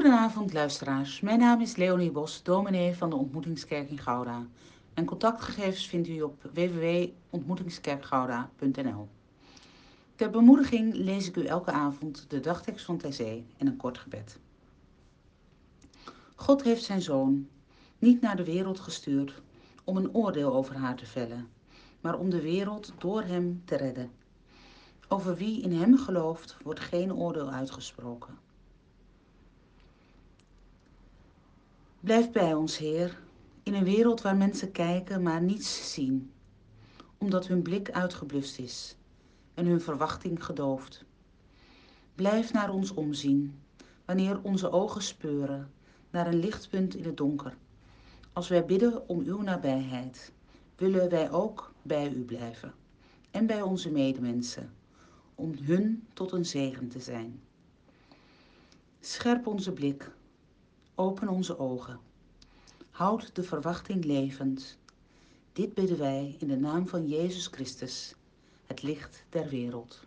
Goedenavond luisteraars, mijn naam is Leonie Bos, dominee van de Ontmoetingskerk in Gouda. En contactgegevens vindt u op www.ontmoetingskerkgouda.nl. Ter bemoediging lees ik u elke avond de dagtekst van Thésée en een kort gebed. God heeft zijn zoon niet naar de wereld gestuurd om een oordeel over haar te vellen, maar om de wereld door hem te redden. Over wie in hem gelooft, wordt geen oordeel uitgesproken. Blijf bij ons, Heer, in een wereld waar mensen kijken maar niets zien, omdat hun blik uitgeblust is en hun verwachting gedoofd. Blijf naar ons omzien, wanneer onze ogen speuren naar een lichtpunt in het donker. Als wij bidden om uw nabijheid, willen wij ook bij u blijven en bij onze medemensen, om hun tot een zegen te zijn. Scherp onze blik, open onze ogen. Houd de verwachting levend. Dit bidden wij in de naam van Jezus Christus, het licht der wereld.